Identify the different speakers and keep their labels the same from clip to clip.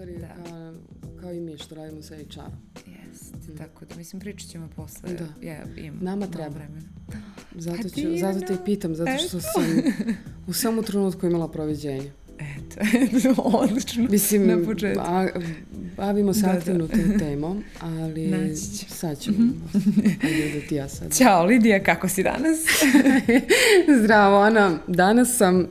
Speaker 1: stvari
Speaker 2: Da.
Speaker 1: kao, kao i mi što radimo sa HR-om.
Speaker 2: Jest, tako da mislim pričat ćemo posle.
Speaker 1: Da.
Speaker 2: Ja imam
Speaker 1: Nama treba.
Speaker 2: vremena.
Speaker 1: Zato, ću, zato te i pitam, zato što
Speaker 2: Eto.
Speaker 1: sam u samom trenutku imala proviđenje.
Speaker 2: Eto, odlično.
Speaker 1: Mislim,
Speaker 2: Na početku.
Speaker 1: ba, bavimo se
Speaker 2: Da, da.
Speaker 1: aktivno tom temom, ali
Speaker 2: Naći ću.
Speaker 1: sad ćemo. Ajde da ti ja sad.
Speaker 2: Ćao Lidija, kako si danas?
Speaker 1: Zdravo, Ana. Danas sam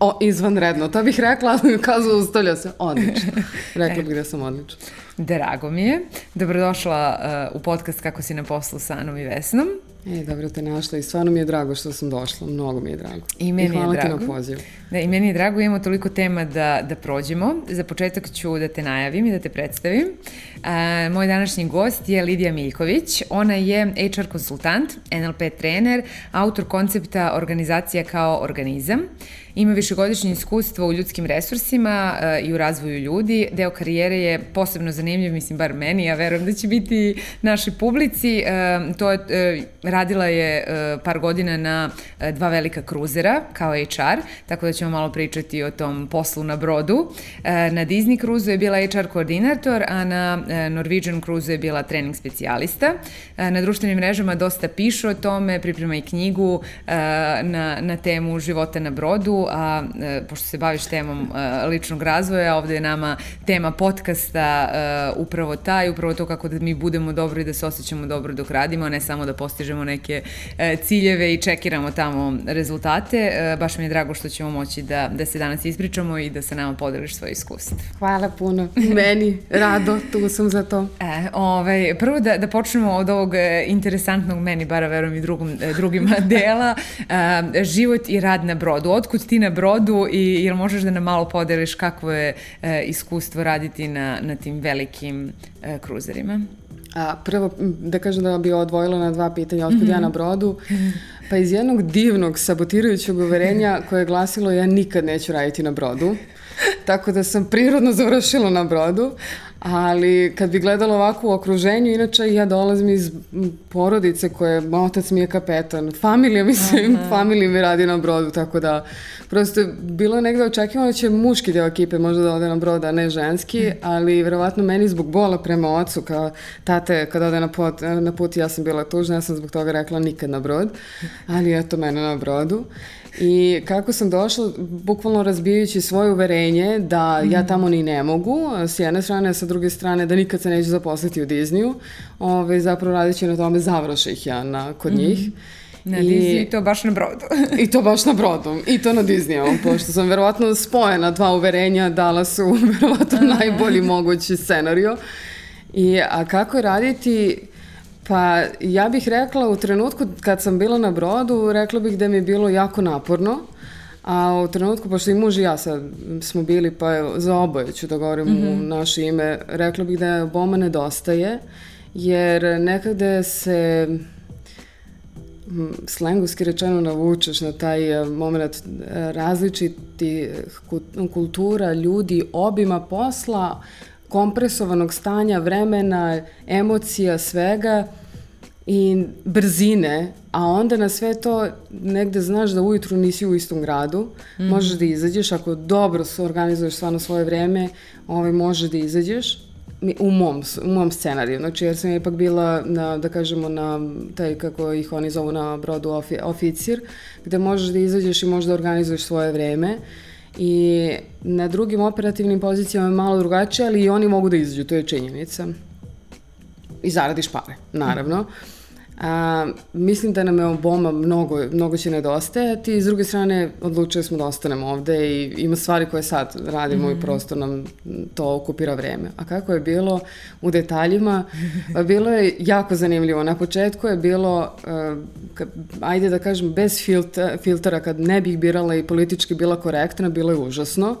Speaker 1: o, izvanredno. To bih rekla, ali kao zaustavlja se. Odlično. Rekla bih da sam odlično.
Speaker 2: Drago mi je. Dobrodošla uh, u podcast Kako si na poslu sa Anom i Vesnom.
Speaker 1: E, dobro te našla i stvarno mi je drago što sam došla. Mnogo mi je drago.
Speaker 2: I meni je
Speaker 1: hvala ti
Speaker 2: drago.
Speaker 1: na pozivu.
Speaker 2: Da, i meni je drago, imamo toliko tema da, da prođemo. Za početak ću da te najavim i da te predstavim. A, moj današnji gost je Lidija Miljković. Ona je HR konsultant, NLP trener, autor koncepta organizacija kao organizam. Ima višegodišnje iskustvo u ljudskim resursima a, i u razvoju ljudi. Deo karijere je posebno zanimljiv, mislim, bar meni, ja verujem da će biti našoj publici. A, to je, e, radila je par godina na dva velika kruzera kao HR, tako da ćemo malo pričati o tom poslu na brodu. Na Disney cruisu je bila HR koordinator, a na Norwegian cruisu je bila trening specijalista. Na društvenim mrežama dosta pišu o tome, priprema i knjigu na, na temu života na brodu, a e, pošto se baviš temom e, ličnog razvoja, ovde je nama tema podcasta e, upravo taj, upravo to kako da mi budemo dobro i da se osjećamo dobro dok radimo, a ne samo da postižemo neke ciljeve i čekiramo tamo rezultate. Baš mi je drago što ćemo moći da, da se danas ispričamo i da sa nama podeliš svoje iskustvo.
Speaker 1: Hvala puno. Meni, rado, tu sam za to.
Speaker 2: E, ovaj, prvo da, da počnemo od ovog interesantnog meni, bara verujem i drugom, drugima dela, život i rad na brodu. Otkud ti na brodu i jel možeš da nam malo podeliš kakvo je e, iskustvo raditi na, na tim velikim e, kruzerima?
Speaker 1: A, prvo, da kažem da bi odvojila na dva pitanja, otkud ja na brodu. Pa iz jednog divnog sabotirajućeg uverenja koje je glasilo ja nikad neću raditi na brodu. Tako da sam prirodno završila na brodu. Ali kad bi gledala ovako u okruženju, inače ja dolazim iz porodice koje, otac mi je kapetan, familija mi se, familija mi radi na brodu, tako da. Prosto bilo je negde očekivano da će muški deo ekipe možda da ode na brod, a ne ženski, ali verovatno meni zbog bola prema ocu, kao tate kad ode na put, na put ja sam bila tužna, ja sam zbog toga rekla nikad na brod, ali eto mene na brodu. I kako sam došla, bukvalno razbijajući svoje uverenje da ja tamo ni ne mogu, s jedne strane, a sa druge strane da nikad se neću zaposliti u Disneyu, ove, zapravo radići na tome završih ja na, kod njih.
Speaker 2: Na
Speaker 1: I-
Speaker 2: Disney i to baš na brodu.
Speaker 1: I to baš na brodu. I to na Disneyovom, pošto sam verovatno spojena dva uverenja, dala su verovatno najbolji mogući scenario. I, a kako je raditi, pa ja bih rekla u trenutku kad sam bila na brodu, rekla bih da mi je bilo jako naporno. A u trenutku, pošto i muž i ja sad smo bili, pa za oboje ću da govorim u naše ime, rekla bih da boma nedostaje, jer nekada se m, slengovski rečeno navučeš na taj moment različiti ku- kultura, ljudi, obima posla, kompresovanog stanja, vremena, emocija, svega i brzine, a onda na sve to negde znaš da ujutru nisi u istom gradu, možeš da izađeš, ako dobro se organizuješ stvarno svoje vreme, ovaj, možeš da izađeš, u mom, u mom scenariju, znači jer sam ipak bila na, da kažemo, na taj, kako ih oni zovu na brodu, ofi, oficir, gde možeš da izađeš i možeš da organizuješ svoje vreme i na drugim operativnim pozicijama je malo drugačije, ali i oni mogu da izađu, to je činjenica. I zaradiš pare, naravno. A, mislim da nam je oboma mnogo, mnogo će nedostajati i s druge strane odlučili smo da ostanemo ovde i ima stvari koje sad radimo i prosto nam to okupira vreme. A kako je bilo u detaljima? Pa bilo je jako zanimljivo. Na početku je bilo, uh, ajde da kažem, bez filta, filtera, kad ne bih birala i politički bila korektna, bilo je užasno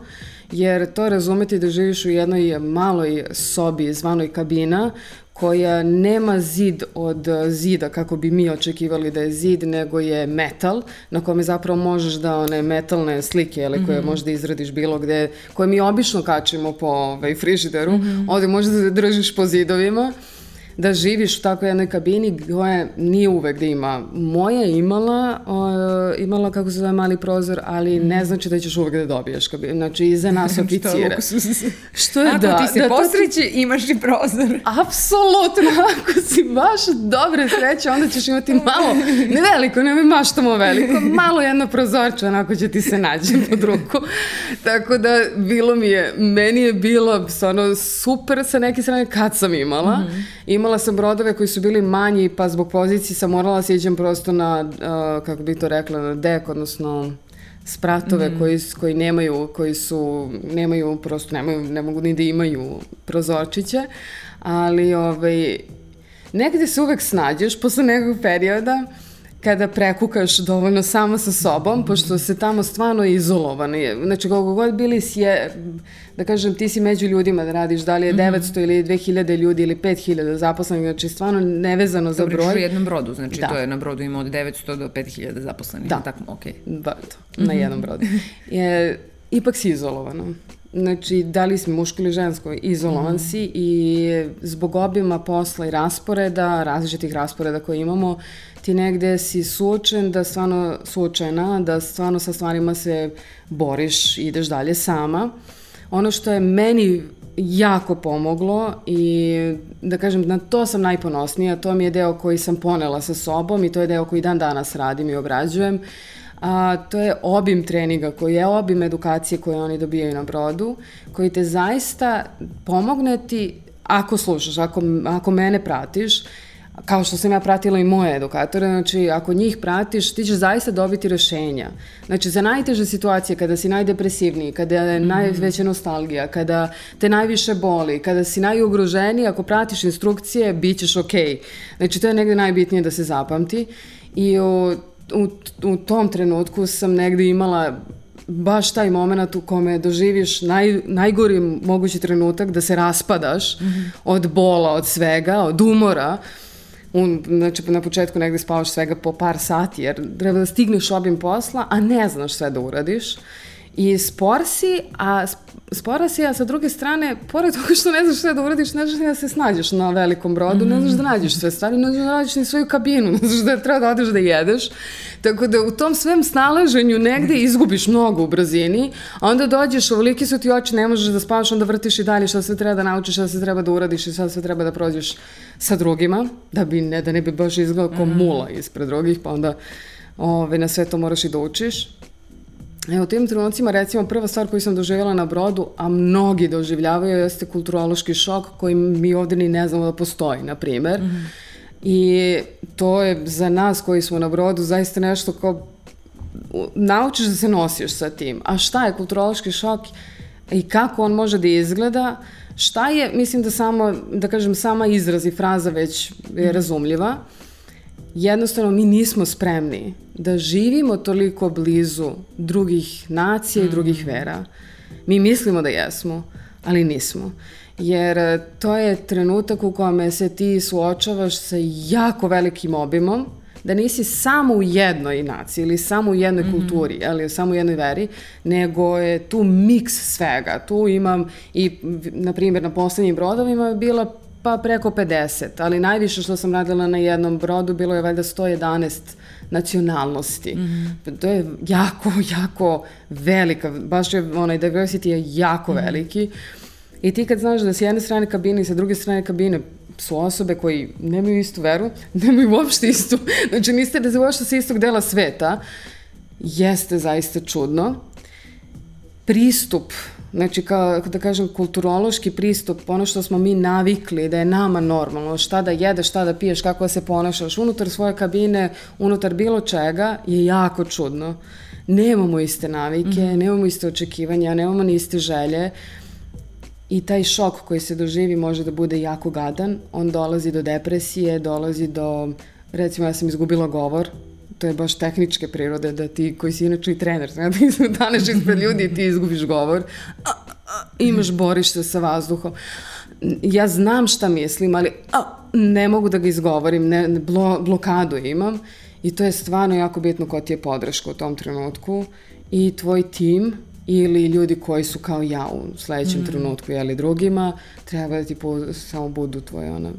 Speaker 1: jer to razumeti da živiš u jednoj maloj sobi zvanoj kabina koja nema zid od zida kako bi mi očekivali da je zid, nego je metal na kome zapravo možeš da one metalne slike ili koje možda izradiš bilo gde, koje mi obično kačimo po ovaj, frižideru, ovde možeš da držiš po zidovima da živiš u tako jednoj kabini koja nije uvek da ima. Moja je imala, uh, imala kako se zove mali prozor, ali ne znači da ćeš uvek da dobiješ kabinu. Znači, iza nas oficire.
Speaker 2: Što je Ako da... Ako ti se da, posreći, ti... imaš i prozor.
Speaker 1: Apsolutno, ako si baš dobre sreće, onda ćeš imati malo, ne veliko, ne maštamo veliko, malo jedno prozorče, onako će ti se naći pod ruku. Tako da, bilo mi je, meni je bilo stvarno super sa neke strane kad sam imala. Mm -hmm. Imala sam brodove koji su bili manji, pa zbog pozicije sam morala siđem prosto na, uh, kako bih to rekla, na dek, odnosno spratove mm. koji, koji nemaju, koji su, nemaju, prosto nemaju, ne mogu ni da imaju prozorčiće, ali ovaj, negde se uvek snađeš posle nekog perioda kada prekukaš dovoljno sama sa sobom, pošto se tamo stvarno izolovani. Znači, kako god bili je, da kažem, ti si među ljudima da radiš, da li je 900 mm -hmm. ili 2000 ljudi ili 5000 zaposlenih, znači stvarno nevezano za broj.
Speaker 2: u jednom brodu, znači da. to je na brodu ima od 900 do 5000 zaposlenih. Da. Tako, ok.
Speaker 1: Da, to, na mhm. jednom brodu. Je, ipak si izolovano. Znači, da li si muško ili žensko, izolovan mm. si i zbog obima posla i rasporeda, različitih rasporeda koje imamo, ti negde si suočen da stvarno, suočena, da stvarno sa stvarima se boriš, ideš dalje sama. Ono što je meni jako pomoglo i da kažem na to sam najponosnija, to mi je deo koji sam ponela sa sobom i to je deo koji dan danas radim i obrađujem. A, to je obim treninga, koji je obim edukacije koje oni dobijaju na brodu, koji te zaista pomogne ti, ako slušaš, ako, ako mene pratiš, kao što sam ja pratila i moje edukatore, znači ako njih pratiš, ti ćeš zaista dobiti rešenja. Znači za najteže situacije, kada si najdepresivniji, kada je mhm. najveća nostalgija, kada te najviše boli, kada si najugroženiji, ako pratiš instrukcije, bit ćeš okej. Okay. Znači to je negde najbitnije da se zapamti i u, u, u tom trenutku sam negde imala baš taj moment u kome doživiš naj, najgori mogući trenutak da se raspadaš mm -hmm. od bola, od svega, od umora, un, znači na početku negde spavaš svega po par sati, jer treba da stigneš obim posla, a ne znaš sve da uradiš. I spor si, a spora si, a sa druge strane, pored toga što ne znaš sve da uradiš, ne znaš da se snađeš na velikom brodu, ne znaš da nađeš sve stvari, ne znaš da nađeš ni svoju kabinu, ne znaš da treba da odeš da jedeš. Tako da u tom svem snalaženju negde izgubiš mnogo u brzini, a onda dođeš, ovoliki su ti oči, ne možeš da spavaš, onda vrtiš i dalje šta sve treba da naučiš, šta sve treba da uradiš i šta sve treba da prođeš sa drugima, da bi ne, da ne bi baš izgledao kao mhm. mula ispred drugih, pa onda ove, na sve to moraš i da učiš. Evo, u tim trenucima, recimo, prva stvar koju sam doživjela na brodu, a mnogi doživljavaju, jeste kulturološki šok koji mi ovde ni ne znamo da postoji, na primer. Mm -hmm. I to je za nas koji smo na brodu zaista nešto kao naučiš da se nosiš sa tim. A šta je kulturološki šok i kako on može da izgleda? Šta je, mislim da samo, da kažem, sama izraz i fraza već je razumljiva. Jednostavno mi nismo spremni da živimo toliko blizu drugih nacija i drugih mhm. vera. Mi mislimo da jesmo, ali nismo jer e, to je trenutak u kome se ti suočavaš sa jako velikim obimom, da nisi samo u jednoj naciji ili samo u jednoj mm -hmm. kulturi, ali samo u jednoj veri, nego je tu miks svega. Tu imam i, na primjer, na poslednjim brodovima je bila pa preko 50, ali najviše što sam radila na jednom brodu bilo je valjda 111 nacionalnosti. Mm -hmm. To je jako, jako velika, baš je, onaj diversity je jako mm -hmm. veliki. I ti kad znaš da s jedne strane kabine i sa druge strane kabine su osobe koji nemaju istu veru, nemaju uopšte istu, znači niste da uopšte sa istog dela sveta, jeste zaista čudno. Pristup, znači kao da kažem kulturološki pristup, ono što smo mi navikli da je nama normalno, šta da jedeš, šta da piješ, kako da se ponašaš, unutar svoje kabine, unutar bilo čega je jako čudno. Nemamo iste navike, mm -hmm. nemamo iste očekivanja, nemamo ni iste želje. I taj šok koji se doživi može da bude jako gadan, on dolazi do depresije, dolazi do, recimo ja sam izgubila govor, to je baš tehničke prirode, da ti koji si inače i trener, ne, da izdaneš ispred ljudi i ti izgubiš govor, a, a, imaš borište sa vazduhom. Ja znam šta mislim, ali a, ne mogu da ga izgovorim, ne, blo, blokadu imam i to je stvarno jako bitno ko ti je podrška u tom trenutku i tvoj tim ili ljudi koji su kao ja u sledećem mm. trenutku, jeli drugima, treba da ti po, samo budu tvoje ona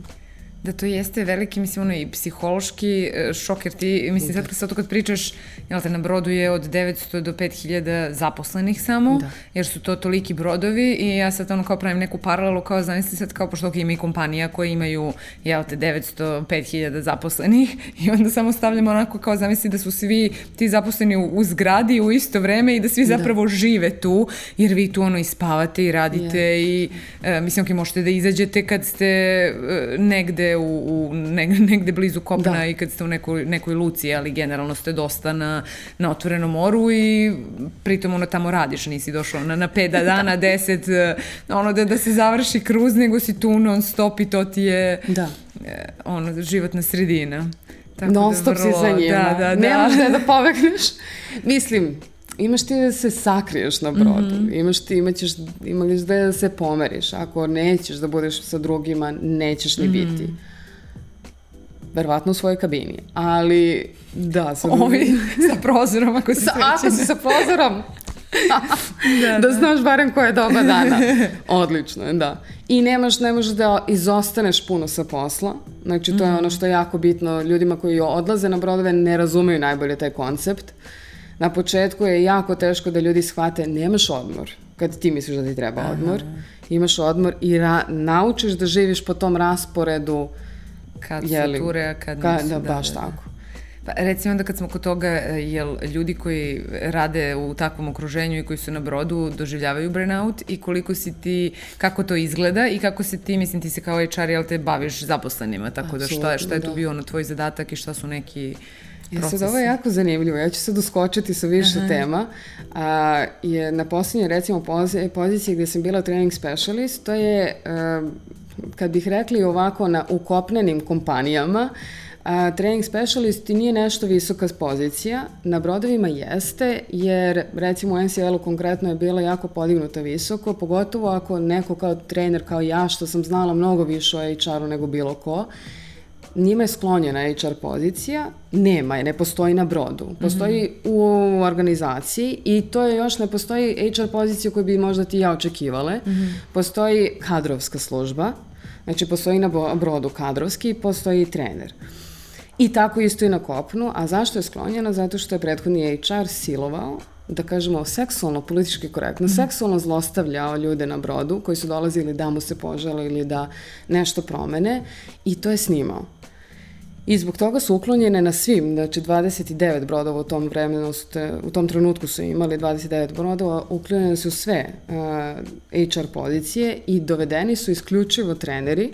Speaker 2: Da to jeste veliki, mislim, ono i psihološki e, šok, jer ti, mislim, sad, sad kad pričaš, jel te, na brodu je od 900 do 5000 zaposlenih samo, da. jer su to toliki brodovi i ja sad ono kao pravim neku paralelu, kao zamisli sad kao pošto ima i kompanija koje imaju, jel te, 900, 5000 zaposlenih i onda samo stavljamo onako kao zamisli da su svi ti zaposleni u, u zgradi u isto vreme i da svi da. zapravo da. žive tu, jer vi tu ono i spavate i radite yeah. i, e, mislim, ok, možete da izađete kad ste e, negde u, u negde blizu kopna da. i kad ste u nekoj, nekoj luci, ali generalno ste dosta na, na otvorenom moru i pritom ono tamo radiš, nisi došao na, na pet dana, da. deset, ono da, da se završi kruz, nego si tu non stop i to ti je da. Eh, ono, životna sredina.
Speaker 1: Tako non da stop da vrlo, si za njima. Da, da, da. Nemaš da da pobegneš. Mislim, imaš ti da se sakriješ na brodu, mm -hmm. imaš ti, imaćeš, imaš da se pomeriš, ako nećeš da budeš sa drugima, nećeš ni mm -hmm. biti. Verovatno u svojoj kabini, ali da,
Speaker 2: sa Ovi, sa prozorom ako si
Speaker 1: sa, Ako si sa prozorom, da, da, da znaš barem koja je doba dana. Odlično je, da. I nemaš, ne možeš da izostaneš puno sa posla. Znači, to je ono što je jako bitno. Ljudima koji odlaze na brodove ne razumeju najbolje taj koncept. Uh, na početku je jako teško da ljudi shvate nemaš odmor kad ti misliš da ti treba odmor. Aha. Imaš odmor i ra naučiš da živiš po tom rasporedu
Speaker 2: kad jeli, su ture, a kad ka, nisu.
Speaker 1: Da, da, baš da, da. tako.
Speaker 2: Pa recimo onda kad smo kod toga, jel ljudi koji rade u takvom okruženju i koji su na brodu doživljavaju burnout i koliko si ti, kako to izgleda i kako se ti, mislim ti se kao HR, jel te baviš zaposlenima, tako da šta, šta je tu da. bio ono tvoj zadatak i šta su neki
Speaker 1: Ja sad ovo je jako zanimljivo. Ja ću sad uskočiti sa više Aha. tema. A, je na posljednje, recimo, poziciji gde sam bila training specialist, to je, a, kad bih rekli ovako, na ukopnenim kompanijama, A, trening specialist nije nešto visoka pozicija, na brodovima jeste, jer recimo u NCL-u konkretno je bila jako podignuta visoko, pogotovo ako neko kao trener kao ja, što sam znala mnogo više o HR-u nego bilo ko, njima je sklonjena HR pozicija, nema je, ne postoji na brodu. Postoji mm -hmm. u organizaciji i to je još, ne postoji HR pozicija koju bi možda ti ja očekivale. Mm -hmm. Postoji kadrovska služba, znači postoji na brodu kadrovski, postoji trener. I tako isto i na kopnu. A zašto je sklonjena? Zato što je prethodni HR silovao da kažemo, seksualno, politički korektno, mm. seksualno zlostavljao ljude na brodu koji su dolazili da mu se požele ili da nešto promene i to je snimao. I zbog toga su uklonjene na svim, znači 29 brodova u tom vremenu, su te, u tom trenutku su imali 29 brodova, uklonjene su sve uh, HR pozicije i dovedeni su isključivo treneri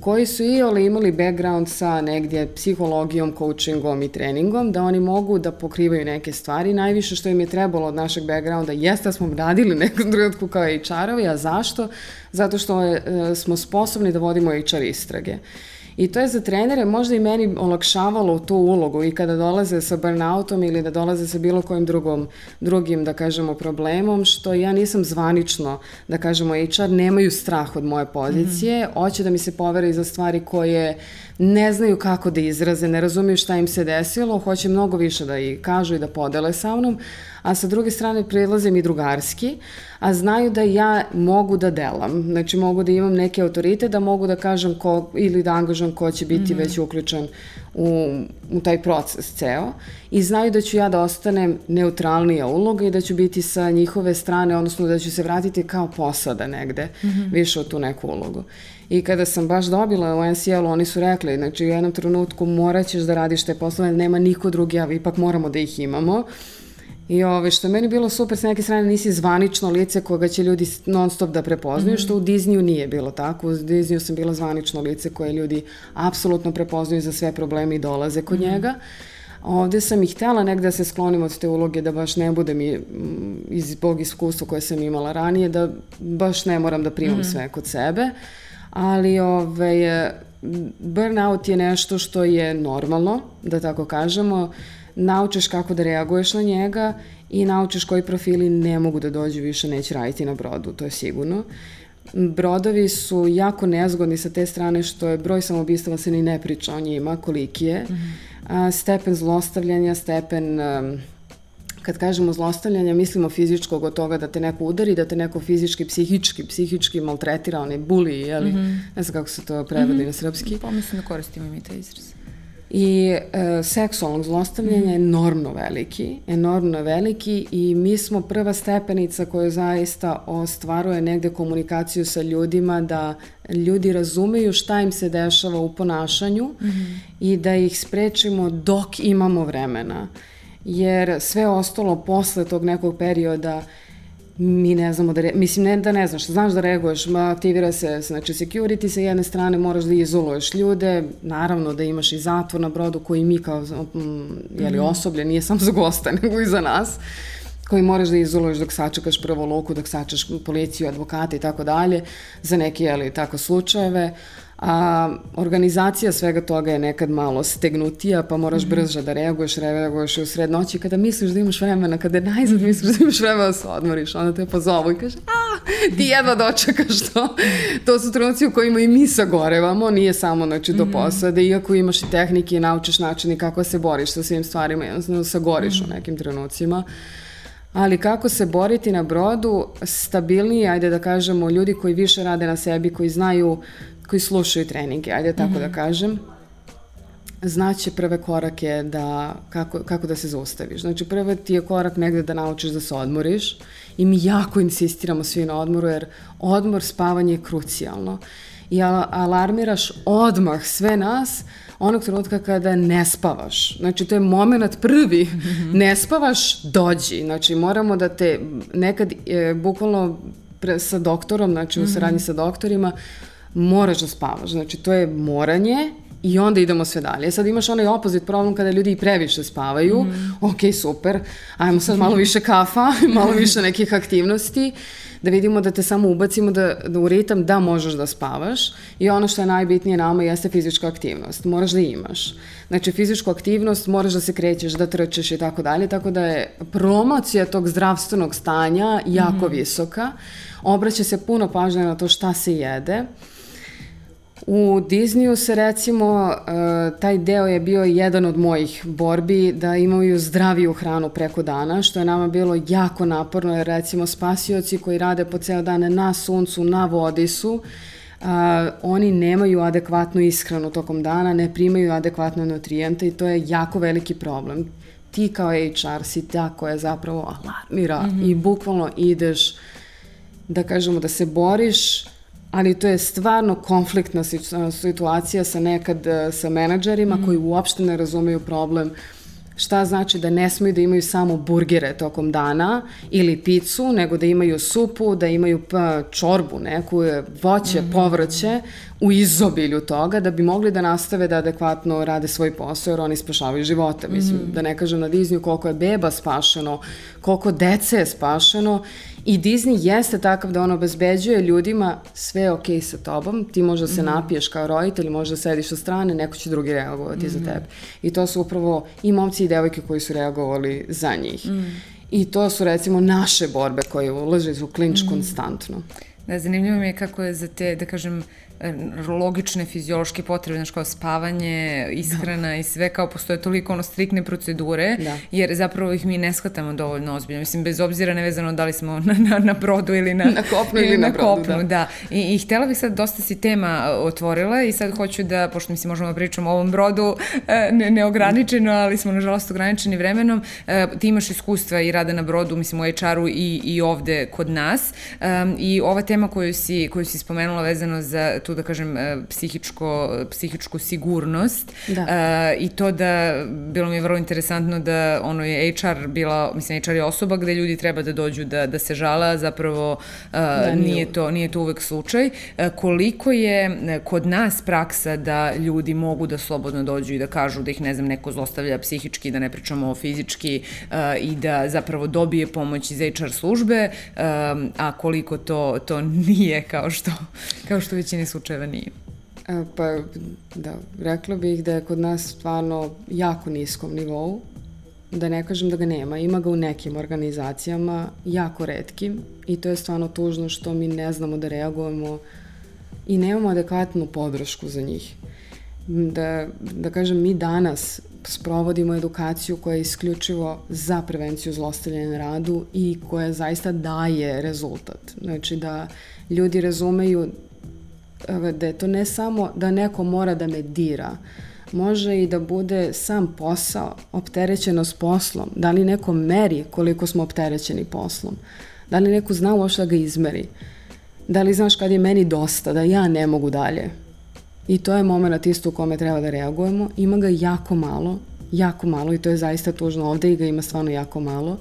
Speaker 1: koji su i ole imali background sa negdje psihologijom, coachingom i treningom, da oni mogu da pokrivaju neke stvari. Najviše što im je trebalo od našeg backgrounda jeste da smo radili nekom trenutku kao HR-ovi, a zašto? Zato što je, uh, smo sposobni da vodimo HR istrage. Uh, I to je za trenere možda i meni olakšavalo tu ulogu i kada dolaze sa burnoutom ili da dolaze sa bilo kojim drugom, drugim, da kažemo, problemom, što ja nisam zvanično, da kažemo, HR, nemaju strah od moje pozicije, mm -hmm. hoće da mi se povere za stvari koje ne znaju kako da izraze, ne razumiju šta im se desilo, hoće mnogo više da i kažu i da podele sa mnom, a sa druge strane prilazim i drugarski, a znaju da ja mogu da delam. Znači mogu da imam neke autorite, da mogu da kažem ko, ili da angažam ko će biti mm -hmm. već uključen u, u taj proces ceo i znaju da ću ja da ostanem neutralnija uloga i da ću biti sa njihove strane, odnosno da ću se vratiti kao posada negde, mm -hmm. više u tu neku ulogu. I kada sam baš dobila u NCL-u, oni su rekli, znači u jednom trenutku morat ćeš da radiš te poslove, nema niko drugi, a ipak moramo da ih imamo. I ove, što je meni bilo super, s neke strane nisi zvanično lice koga će ljudi non stop da prepoznaju, mm -hmm. što u Disneyu nije bilo tako. U Disneyu sam bila zvanično lice koje ljudi apsolutno prepoznaju za sve probleme i dolaze kod mm -hmm. njega. Ovde sam i htela negde da se sklonim od te uloge, da baš ne bude mi iz bog iskustva koje sam imala ranije, da baš ne moram da primam mm -hmm. sve kod sebe. Ali ove, burnout je nešto što je normalno, da tako kažemo naučiš kako da reaguješ na njega i naučiš koji profili ne mogu da dođu više, neće raditi na brodu, to je sigurno. Brodovi su jako nezgodni sa te strane što je broj samobistava se ni ne priča o njima, koliki je. Mm -hmm. A, stepen zlostavljanja, stepen um, kad kažemo zlostavljanje, mislimo fizičkog od toga da te neko udari, da te neko fizički, psihički, psihički maltretira, onaj buli, jeli, mm -hmm. ne znam kako se to prevodi mm -hmm. na srpski.
Speaker 2: Pa mislim da koristimo i mi taj izraz.
Speaker 1: I e, seksualnog zlostavljanja je enormno veliki, enormno veliki i mi smo prva stepenica koja zaista ostvaruje negde komunikaciju sa ljudima da ljudi razumeju šta im se dešava u ponašanju mm -hmm. i da ih sprečimo dok imamo vremena. Jer sve ostalo posle tog nekog perioda mi ne znamo da, re, mislim ne da ne znaš, znaš da reaguješ, ma aktivira se, znači security sa jedne strane moraš da izoluješ ljude, naravno da imaš i zatvor na brodu koji mi kao mm, jeli, mhm. osoblje, nije samo za gosta, nego i za nas, koji moraš da izoluješ dok sačekaš prvo luku, dok sačekaš policiju, advokate i tako dalje, za neke, jeli, tako slučajeve, a organizacija svega toga je nekad malo stegnutija, pa moraš mm -hmm. brže da reaguješ, reaguješ u sred noći, kada misliš da imaš vremena, kada najzad misliš da imaš vremena da se odmoriš, onda te pozovu i kaže, a, ti jedva dočekaš to. to su trenuci u kojima i mi sagorevamo, nije samo znači, do mhm. posade, iako imaš i tehnike i naučiš načini kako se boriš sa svim stvarima, jednostavno sagoriš mm -hmm. u mhm. nekim trenucima. Ali kako se boriti na brodu, stabilniji, ajde da kažemo, ljudi koji više rade na sebi, koji znaju koji slušaju treninge, ajde tako mm -hmm. da mhm. kažem, znaće prve korake da, kako, kako da se zaustaviš. Znači, prvi ti je korak negde da naučiš da se odmoriš i mi jako insistiramo svi na odmoru, jer odmor, spavanje je krucijalno. I alarmiraš odmah sve nas onog trenutka kada ne spavaš. Znači, to je moment prvi. Mm -hmm. Ne spavaš, dođi. Znači, moramo da te nekad, e, bukvalno pre, sa doktorom, znači u mhm. saradnji sa doktorima, moraš da spavaš. Znači, to je moranje i onda idemo sve dalje. Sad imaš onaj opozit problem kada ljudi i previše spavaju. Mm. Ok, super, ajmo sad malo više kafa, malo više nekih aktivnosti, da vidimo da te samo ubacimo da, da u ritam da možeš da spavaš i ono što je najbitnije nama jeste fizička aktivnost. Moraš da imaš. Znači, fizičku aktivnost moraš da se krećeš, da trčeš i tako dalje, tako da je promocija tog zdravstvenog stanja jako mm. visoka. Obraća se puno pažnje na to šta se jede. U Disneyu se recimo, uh, taj deo je bio jedan od mojih borbi da imaju zdraviju hranu preko dana, što je nama bilo jako naporno, jer recimo spasioci koji rade po ceo dan na suncu, na vodi su, uh, oni nemaju adekvatnu ishranu tokom dana, ne primaju adekvatne nutrijente i to je jako veliki problem. Ti kao HR si ta koja zapravo alarmira mm -hmm. i bukvalno ideš da kažemo da se boriš ali to je stvarno konfliktna situacija sa nekad e, sa menadžerima mm. koji uopšte ne razumeju problem šta znači da ne smiju da imaju samo burgere tokom dana ili picu, nego da imaju supu, da imaju pa, čorbu neku, e, voće, mm -hmm. povrće u izobilju toga da bi mogli da nastave da adekvatno rade svoj posao jer oni spašavaju živote. Mislim, mm -hmm. da ne kažem na Disneyu koliko je beba spašeno, koliko dece je spašeno I Disney jeste takav da on obezbeđuje ljudima sve je okej okay sa tobom, ti možda se mm. napiješ kao roditelj, možda sediš sa strane, neko će drugi reagovati mm. za tebe. I to su upravo i momci i devojke koji su reagovali za njih. Mm. I to su recimo naše borbe koje ulaže u klinč mm. konstantno.
Speaker 2: Da, zanimljivo mi je kako je za te, da kažem, E, logične fiziološke potrebe, znaš kao spavanje, ishrana da. i sve, kao postoje toliko ono strikne procedure, da. jer zapravo ih mi ne shvatamo dovoljno ozbiljno. Mislim, bez obzira nevezano da li smo na, na, na brodu ili na,
Speaker 1: na kopnu ili, na, na brodu, kopnu, da.
Speaker 2: da. I, I htela bih sad, dosta si tema otvorila i sad hoću da, pošto mislim možemo da pričamo o ovom brodu e, ne, neograničeno, ali smo nažalost ograničeni vremenom, e, ti imaš iskustva i rada na brodu, mislim u HR-u i, i ovde kod nas i ova tema koju si, koju si spomenula vezano za tu da kažem e, psihičko, psihičku sigurnost da. Uh, i to da bilo mi je vrlo interesantno da ono je HR bila, mislim HR je osoba gde ljudi treba da dođu da, da se žala, zapravo uh, da, nije, to, nije to uvek slučaj. Koliko je kod nas praksa da ljudi mogu da slobodno dođu i da kažu da ih ne znam neko zlostavlja psihički, da ne pričamo o fizički i da zapravo dobije pomoć iz HR službe, a koliko to, to nije kao što, kao što većini slučajeva nije?
Speaker 1: E, pa, da, rekla bih da je kod nas stvarno jako niskom nivou, da ne kažem da ga nema, ima ga u nekim organizacijama, jako redkim i to je stvarno tužno što mi ne znamo da reagujemo i nemamo adekvatnu podršku za njih. Da, da kažem, mi danas sprovodimo edukaciju koja je isključivo za prevenciju zlostavljanja na radu i koja zaista daje rezultat. Znači da ljudi razumeju da je to ne samo da neko mora da me dira, može i da bude sam posao, opterećenost poslom, da li neko meri koliko smo opterećeni poslom, da li neko zna uopšte da ga izmeri, da li znaš kad je meni dosta, da ja ne mogu dalje. I to je moment isto u kome treba da reagujemo. Ima ga jako malo, jako malo i to je zaista tužno ovde i ga ima stvarno jako malo.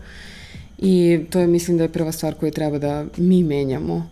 Speaker 1: I to je, mislim da je prva stvar koju treba da mi menjamo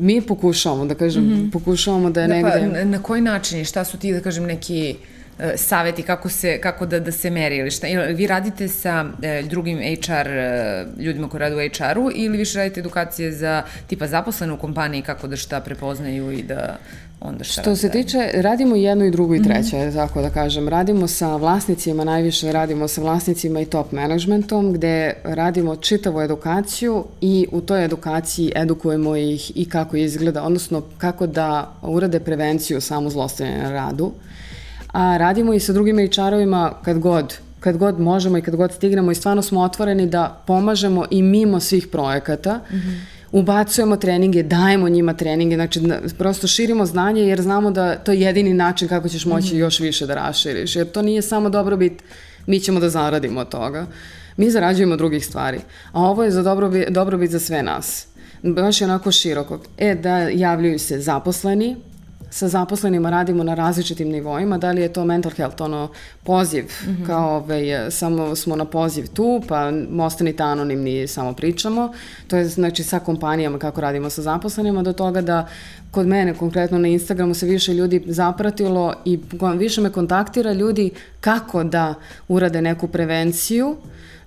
Speaker 1: mi pokušavamo, da kažem, mm -hmm. pokušavamo da je da, negde...
Speaker 2: Pa, na, koji način i šta su ti, da kažem, neki uh, saveti kako, se, kako da, da se meri ili šta? Ili vi radite sa uh, drugim HR uh, ljudima koji rade u HR-u ili više radite edukacije za tipa zaposlene u kompaniji kako da šta prepoznaju i da onda šta
Speaker 1: Što se tiče, radimo jedno i drugo i treće, mm -hmm. tako da kažem. Radimo sa vlasnicima, najviše radimo sa vlasnicima i top managementom, gde radimo čitavu edukaciju i u toj edukaciji edukujemo ih i kako izgleda, odnosno kako da urade prevenciju samo zlostavljanja na radu. A radimo i sa drugim HR-ovima kad god kad god možemo i kad god stignemo i stvarno smo otvoreni da pomažemo i mimo svih projekata. Mm -hmm ubacujemo treninge, dajemo njima treninge, znači prosto širimo znanje jer znamo da to je jedini način kako ćeš moći mm -hmm. još više da raširiš, jer to nije samo dobrobit, mi ćemo da zaradimo od toga. Mi zarađujemo drugih stvari, a ovo je za dobrobit, dobrobit za sve nas. Baš je onako široko. E, da javljaju se zaposleni, sa zaposlenima radimo na različitim nivoima, da li je to mental health, ono poziv, mm -hmm. kao ovaj, samo smo na poziv tu, pa ostanite anonimni, samo pričamo. To je znači sa kompanijama kako radimo sa zaposlenima, do toga da kod mene konkretno na Instagramu se više ljudi zapratilo i više me kontaktira ljudi kako da urade neku prevenciju, uh,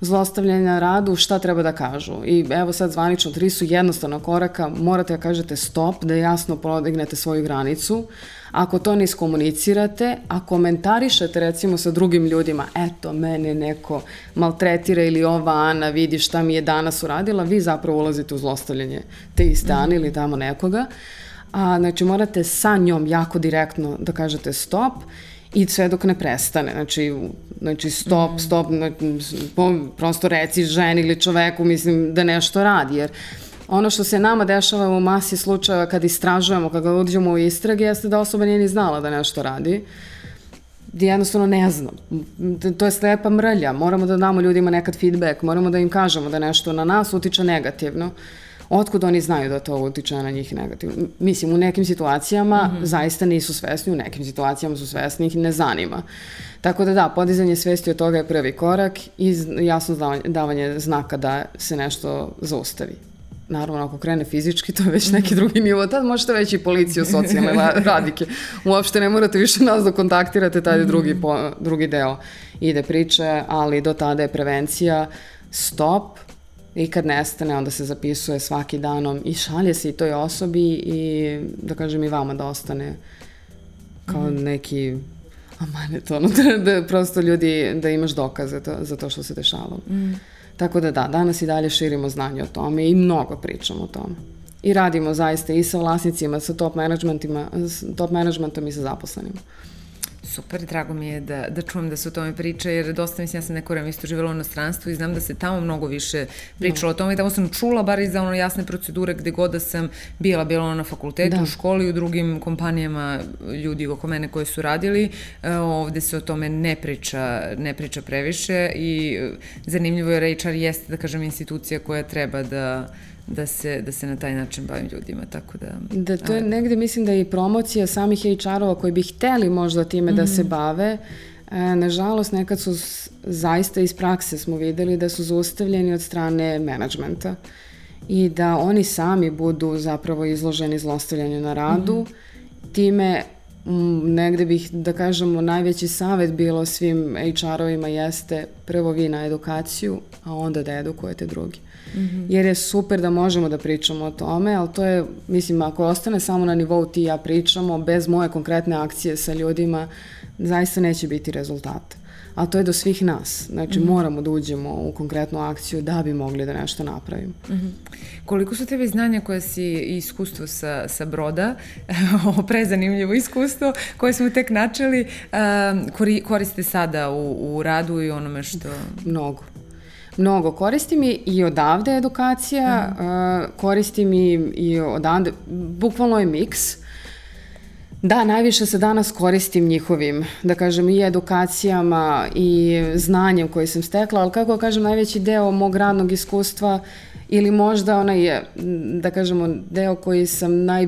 Speaker 1: zlostavljanja na radu, šta treba da kažu. I evo sad zvanično, tri su jednostavna koraka, morate da kažete stop, da jasno prodignete svoju granicu. Ako to ne iskomunicirate, a komentarišete recimo sa drugim ljudima, eto, mene neko maltretira ili ova Ana vidi šta mi je danas uradila, vi zapravo ulazite u zlostavljanje te iste Ane ili tamo nekoga. A, znači, morate sa njom jako direktno da kažete stop i sve dok ne prestane. Znači, znači stop, mm. stop, prosto reci ženi ili čoveku, mislim, da nešto radi, jer ono što se nama dešava u masi slučajeva kad istražujemo, kad uđemo u istrage, jeste da osoba nije ni znala da nešto radi. Jednostavno ne znam. To je slepa mrlja. Moramo da damo ljudima nekad feedback, moramo da im kažemo da nešto na nas utiče negativno. Uh, otkud oni znaju da to utiče na njih negativno. Mislim, u nekim situacijama mm -hmm. zaista nisu svesni, u nekim situacijama su svesni, ih ne zanima. Tako da da, podizanje svesti od toga je prvi korak i jasno davanje znaka da se nešto zaustavi. Naravno, ako krene fizički, to je već neki drugi nivo. Tad možete već i policiju, socijalne radike. Uopšte ne morate više nas da kontaktirate, tad je drugi, po, drugi deo ide priče, ali do tada je prevencija, stop, I kad nestane, onda se zapisuje svaki danom i šalje se i toj osobi i, da kažem, i vama da ostane kao mm neki amanet, ono, da, da prosto ljudi, da imaš dokaze to, za to što se dešavalo. Mm. Tako da da, danas i dalje širimo znanje o tome i mnogo pričamo o tome. I radimo zaista i sa vlasnicima, sa top managementima, top managementom i sa zaposlenima.
Speaker 2: Super, drago mi je da, da čujem da se o tome priča, jer dosta mislim, ja sam neko vreme isto živjela u inostranstvu i znam da se tamo mnogo više pričalo no. o tome i tamo sam čula bar i za ono jasne procedure gde god da sam bila, bila na fakultetu, da. u školi, u drugim kompanijama, ljudi oko mene koji su radili, e, ovde se o tome ne priča, ne priča previše i e, zanimljivo je HR jeste, da kažem, institucija koja treba da da se, da se na taj način bavim ljudima, tako da...
Speaker 1: Da, to je a... negde, mislim da je i promocija samih HR-ova koji bi hteli možda time mm -hmm. da se mhm. bave, e, nažalost, nekad su zaista iz prakse smo videli da su zaustavljeni od strane menadžmenta i da oni sami budu zapravo izloženi zlostavljanju na radu, mm -hmm. time m, negde bih, da kažemo, najveći savet bilo svim HR-ovima jeste prvo vi na edukaciju, a onda da edukujete drugi. Mm -hmm. jer je super da možemo da pričamo o tome, ali to je, mislim, ako ostane samo na nivou ti ja pričamo, bez moje konkretne akcije sa ljudima, zaista neće biti rezultata. a to je do svih nas. Znači, mm -hmm. moramo da uđemo u konkretnu akciju da bi mogli da nešto napravimo. Mm -hmm.
Speaker 2: Koliko su tebe znanja koje si i iskustvo sa, sa broda, ovo prezanimljivo iskustvo, koje smo tek načeli, koriste sada u, u radu i onome što...
Speaker 1: Mnogo mnogo. Koristim i, i odavde edukacija, mm -hmm. uh, koristim i, i odavde, bukvalno je miks. Da, najviše se danas koristim njihovim, da kažem, i edukacijama i znanjem koje sam stekla, ali kako kažem, najveći deo mog radnog iskustva ili možda onaj, da kažemo, deo koji sam naj,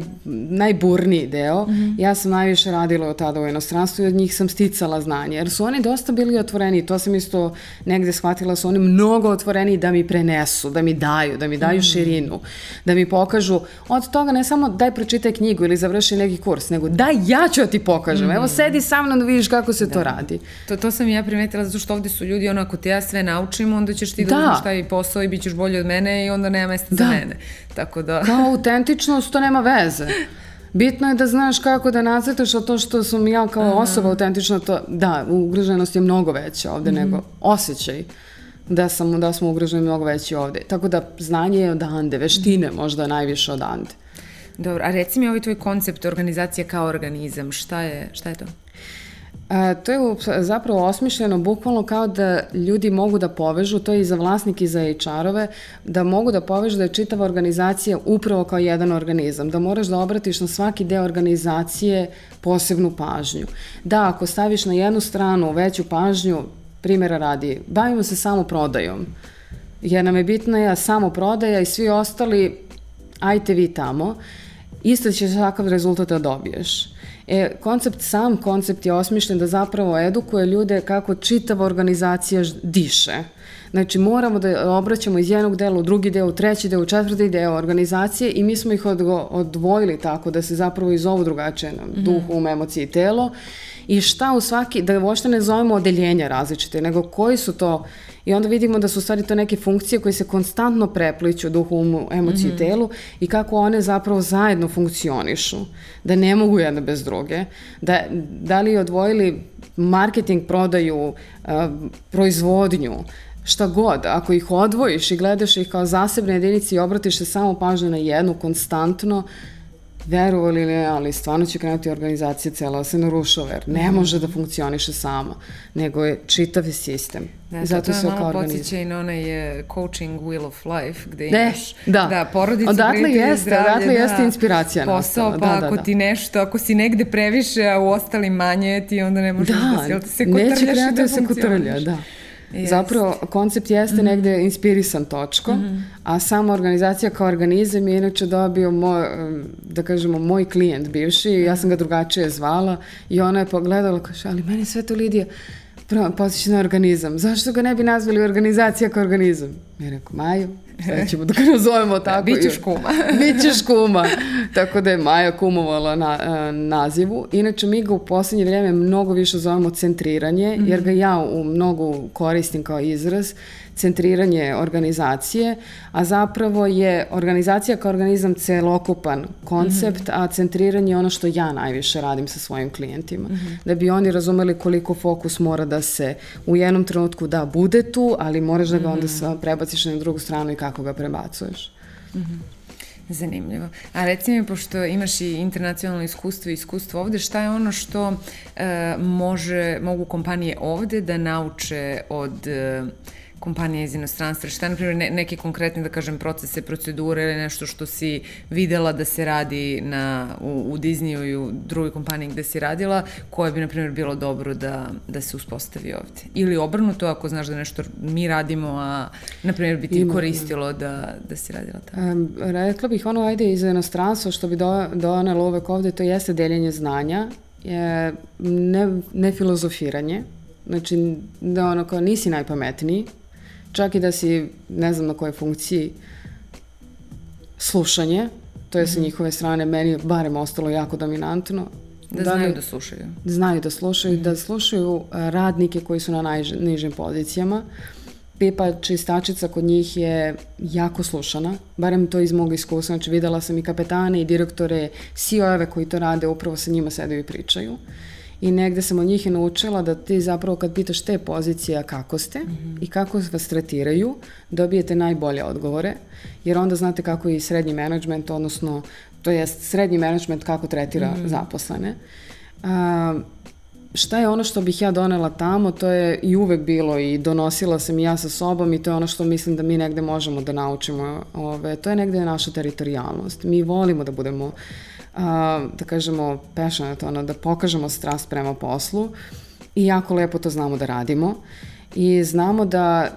Speaker 1: najburniji deo. Mm -hmm. Ja sam najviše radila od tada u inostranstvu i od njih sam sticala znanje, jer su oni dosta bili otvoreni. To sam isto negde shvatila, su oni mnogo otvoreni da mi prenesu, da mi daju, da mi daju mm -hmm. širinu, da mi pokažu. Od toga ne samo daj pročitaj knjigu ili završi neki kurs, nego daj ja ću da ti pokažem. Mm -hmm. Evo sedi sa mnom da vidiš kako se da. to radi.
Speaker 2: To, to sam ja primetila zato što ovde su ljudi ono ako te ja sve naučim, onda ćeš ti da, da uzmeš taj posao i bit ćeš bolji od mene i onda nema mesta da. za mene. Tako da...
Speaker 1: Kao autentičnost, to nema veze. Bitno je da znaš kako da nacrtaš, a to što sam ja kao Aha. osoba autentična, to, da, ugroženost je mnogo veća ovde mm -hmm. nego osjećaj da, sam, da smo ugroženi mnogo veći ovde. Tako da znanje je odande, veštine mm -hmm. možda najviše odande.
Speaker 2: Dobro, a reci mi ovaj tvoj koncept organizacije kao organizam, šta je, šta je to?
Speaker 1: E, to je zapravo osmišljeno bukvalno kao da ljudi mogu da povežu, to je i za vlasnike i za HR-ove, da mogu da povežu da je čitava organizacija upravo kao jedan organizam, da moraš da obratiš na svaki deo organizacije posebnu pažnju. Da, ako staviš na jednu stranu veću pažnju, primjera radi, bavimo se samo prodajom, jer nam je bitna ja samo prodaja i svi ostali, ajte vi tamo, isto ćeš takav rezultat da dobiješ. E, koncept, sam koncept je osmišljen da zapravo edukuje ljude kako čitava organizacija diše. Znači, moramo da obraćamo iz jednog dela u drugi deo, u treći deo, u četvrti deo organizacije i mi smo ih odvojili tako da se zapravo iz ovu drugačije mm -hmm. duh, um, emocije i telo i šta u svaki, da uopšte ne zovemo odeljenja različite, nego koji su to I onda vidimo da su stvari to neke funkcije koje se konstantno prepliću duhu, umu, emociji mm -hmm. telu i kako one zapravo zajedno funkcionišu. Da ne mogu jedna bez druge. Da, da li odvojili marketing, prodaju, uh, proizvodnju, šta god, ako ih odvojiš i gledaš ih kao zasebne jedinice i obratiš se samo pažnju na jednu konstantno, verovali ili ne, ali stvarno će krenuti organizacija cela da se narušava, jer ne mhm. može da funkcioniše sama, nego je čitav sistem.
Speaker 2: Da, Zato se kao podsjeća i na onaj coaching wheel of life, gde imaš da, da porodice,
Speaker 1: odatle jeste, zdravlje, odatle da, jeste inspiracija
Speaker 2: posao,
Speaker 1: nastala.
Speaker 2: pa da, da, ako da. ti nešto, ako si negde previše, a u ostalim manje, ti onda ne možeš da, da, da se kotrljaš neće krenuti da, se kotrlja,
Speaker 1: da. Zapravo, koncept jeste mm -hmm. negde inspirisan točkom, mm -hmm. a sama organizacija kao organizam je inače dobio moj, da kažemo, moj klijent bivši, ja sam ga drugačije zvala i ona je pogledala, kaže, ali meni sve to Lidija, posjeća na organizam. Zašto ga ne bi nazvali organizacija kao organizam? Ja rekao, Maju, Sada ćemo da ga nazovemo tako.
Speaker 2: Da, bićeš kuma.
Speaker 1: bićeš kuma. Tako da je Maja kumovala na, e, nazivu. Inače, mi ga u poslednje vreme mnogo više zovemo centriranje, -hmm. jer ga ja u mnogo koristim kao izraz centriranje organizacije, a zapravo je organizacija kao organizam celokupan koncept, mm -hmm. a centriranje je ono što ja najviše radim sa svojim klijentima. Mm -hmm. Da bi oni razumeli koliko fokus mora da se u jednom trenutku da bude tu, ali moraš da ga onda mm -hmm. prebaciš na drugu stranu i kako ga prebacuješ. Mm -hmm.
Speaker 2: Zanimljivo. A reci mi, pošto imaš i internacionalno iskustvo i iskustvo ovde, šta je ono što e, može, mogu kompanije ovde da nauče od e, kompanije iz inostranstva? Šta je, na primjer, ne, neke konkretne, da kažem, procese, procedure ili nešto što si videla da se radi na, u, u Disneyu i u drugoj kompaniji gde si radila, koje bi, na primjer, bilo dobro da, da se uspostavi ovde? Ili obrnuto, ako znaš da nešto mi radimo, a, na primjer, bi ti Ima, koristilo da, da si radila tako? Um,
Speaker 1: rekla bih ono, ajde, iz inostranstva, što bi do, donelo uvek ovde, to jeste deljenje znanja, je ne, ne filozofiranje, znači da ono kao nisi najpametniji, čak i da si, ne znam na kojoj funkciji, slušanje, to je sa mhm. njihove strane meni barem ostalo jako dominantno.
Speaker 2: Da, da znaju da slušaju.
Speaker 1: Znaju da slušaju, mm da slušaju radnike koji su na najnižim pozicijama. Pipa čistačica kod njih je jako slušana, barem to iz mog iskustva. Znači videla sam i kapetane i direktore, CEO-eve koji to rade, upravo sa njima sedaju i pričaju. I negde sam od njih i naučila da ti zapravo kad pitaš te pozicije kako ste mm -hmm. i kako vas tretiraju, dobijete najbolje odgovore, jer onda znate kako i srednji menadžment, odnosno to jest srednji menadžment kako tretira mm -hmm. zaposlene. A, šta je ono što bih ja donela tamo, to je i uvek bilo i donosila sam i ja sa sobom i to je ono što mislim da mi negde možemo da naučimo. Ove, to je negde naša teritorijalnost. Mi volimo da budemo, a, da kažemo, passionate, ono, da pokažemo strast prema poslu i jako lepo to znamo da radimo i znamo da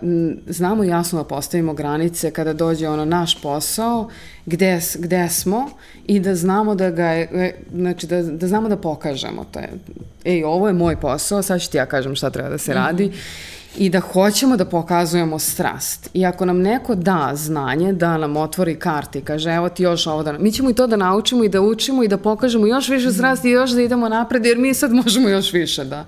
Speaker 1: znamo jasno da postavimo granice kada dođe ono naš posao gde, gde smo i da znamo da ga je, e, znači da, da znamo da pokažemo to je, ej ovo je moj posao sad ću ti ja kažem šta treba da se radi. mm -hmm i da hoćemo da pokazujemo strast. I ako nam neko da znanje, da nam otvori karti, kaže evo ti još ovo da... Mi ćemo i to da naučimo i da učimo i da pokažemo još više strasti i još da idemo napred, jer mi sad možemo još više da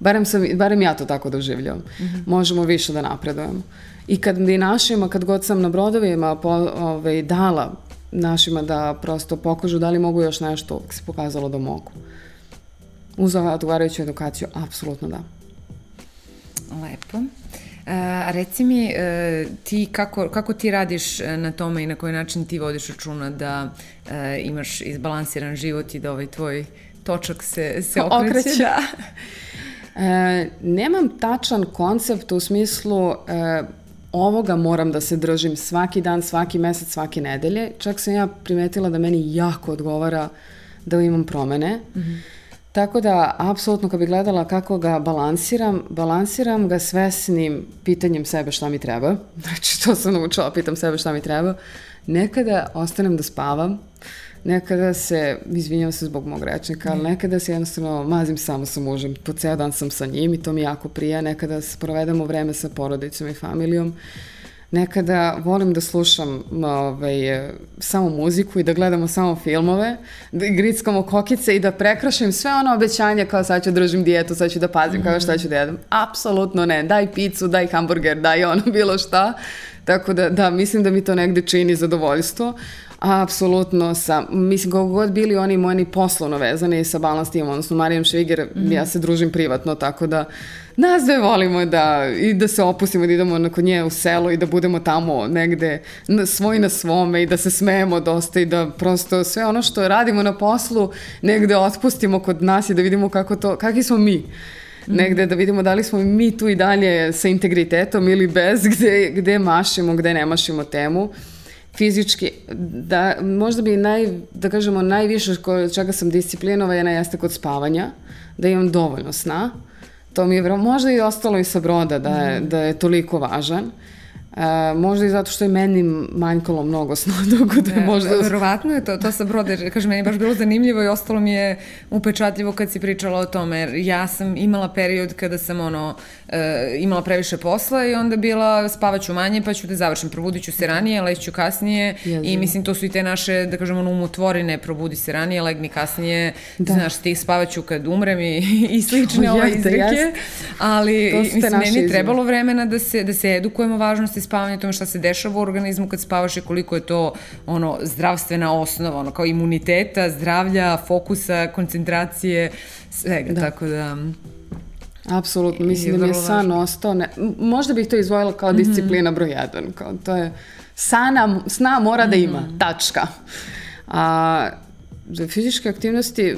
Speaker 1: Barem, sam, barem ja to tako doživljam. Mm -hmm. Možemo više da napredujemo. I kad i našima, kad god sam na brodovima po, ovaj, dala našima da prosto pokažu da li mogu još nešto, se pokazalo da mogu. Uz odgovarajuću edukaciju, apsolutno da.
Speaker 2: Lepo. E, a reci mi, e, ti kako, kako ti radiš e, na tome i na koji način ti vodiš računa da imaš izbalansiran život i da ovaj tvoj točak se, se okreće? okreće. Da.
Speaker 1: E, nemam tačan koncept u smislu e, ovoga moram da se držim svaki dan, svaki mesec, svake nedelje. Čak sam ja primetila da meni jako odgovara da imam promene. Mm -hmm. Tako da, apsolutno, kad bih gledala kako ga balansiram, balansiram ga svesnim pitanjem sebe šta mi treba. Znači, to sam naučila, pitam sebe šta mi treba. Nekada ostanem da spavam, nekada se, izvinjam se zbog mog rečnika, ali nekada se jednostavno mazim samo sa mužem, po ceo dan sam sa njim i to mi jako prija, nekada provedemo vreme sa porodicom i familijom, nekada volim da slušam ovaj, samo muziku i da gledamo samo filmove, da grickamo kokice i da prekrašim sve ono obećanje kao sad ću držim dijetu, sad ću da pazim kao šta ću da jedem. Apsolutno ne. Daj picu, daj hamburger, daj ono bilo šta. Tako da, da, mislim da mi to negde čini zadovoljstvo. Apsolutno sa, mislim, kako god bili oni moji poslovno vezani sa balans timom, odnosno Marijom Šviger, mm -hmm. ja se družim privatno, tako da nas dve volimo da, i da se opustimo, da idemo nakon nje u selo i da budemo tamo negde na, svoj na svome i da se smejemo dosta i da prosto sve ono što radimo na poslu negde otpustimo kod nas i da vidimo kako to, kakvi smo mi mhm. negde da vidimo da li smo mi tu i dalje sa integritetom ili bez, gde, gde mašimo, gde ne mašimo temu fizički, da možda bi naj, da kažemo najviše kod čega sam disciplinovana jeste kod spavanja, da imam dovoljno sna. To mi je možda i ostalo i sa broda da je, mm. da je toliko važan. Uh, možda i zato što je meni manjkalo mnogo sna, dok da je možda...
Speaker 2: Verovatno je to, to sa brode, kaže, meni je baš bilo zanimljivo i ostalo mi je upečatljivo kad si pričala o tome, jer ja sam imala period kada sam ono, uh, imala previše posla i onda bila spavaću manje pa ću da završim, probudit ću se ranije, leću kasnije Jezim. i mislim to su i te naše, da kažemo, ono, umotvorine, probudi se ranije, legni kasnije, da. znaš, ti spavaću kad umrem i, i slične ove izreke, ali mislim, meni je trebalo vremena da se, da se edukujemo važnosti spavanja, tome šta se dešava u organizmu kad spavaš i koliko je to ono zdravstvena osnova, ono kao imuniteta, zdravlja, fokusa, koncentracije, svega, da. tako da...
Speaker 1: Apsolutno, mislim da mi je san ostao, ne, možda bih to izvojila kao mhm. disciplina broj jedan, kao to je, sana, sna mora da ima, mm -hmm. tačka. A, za fizičke aktivnosti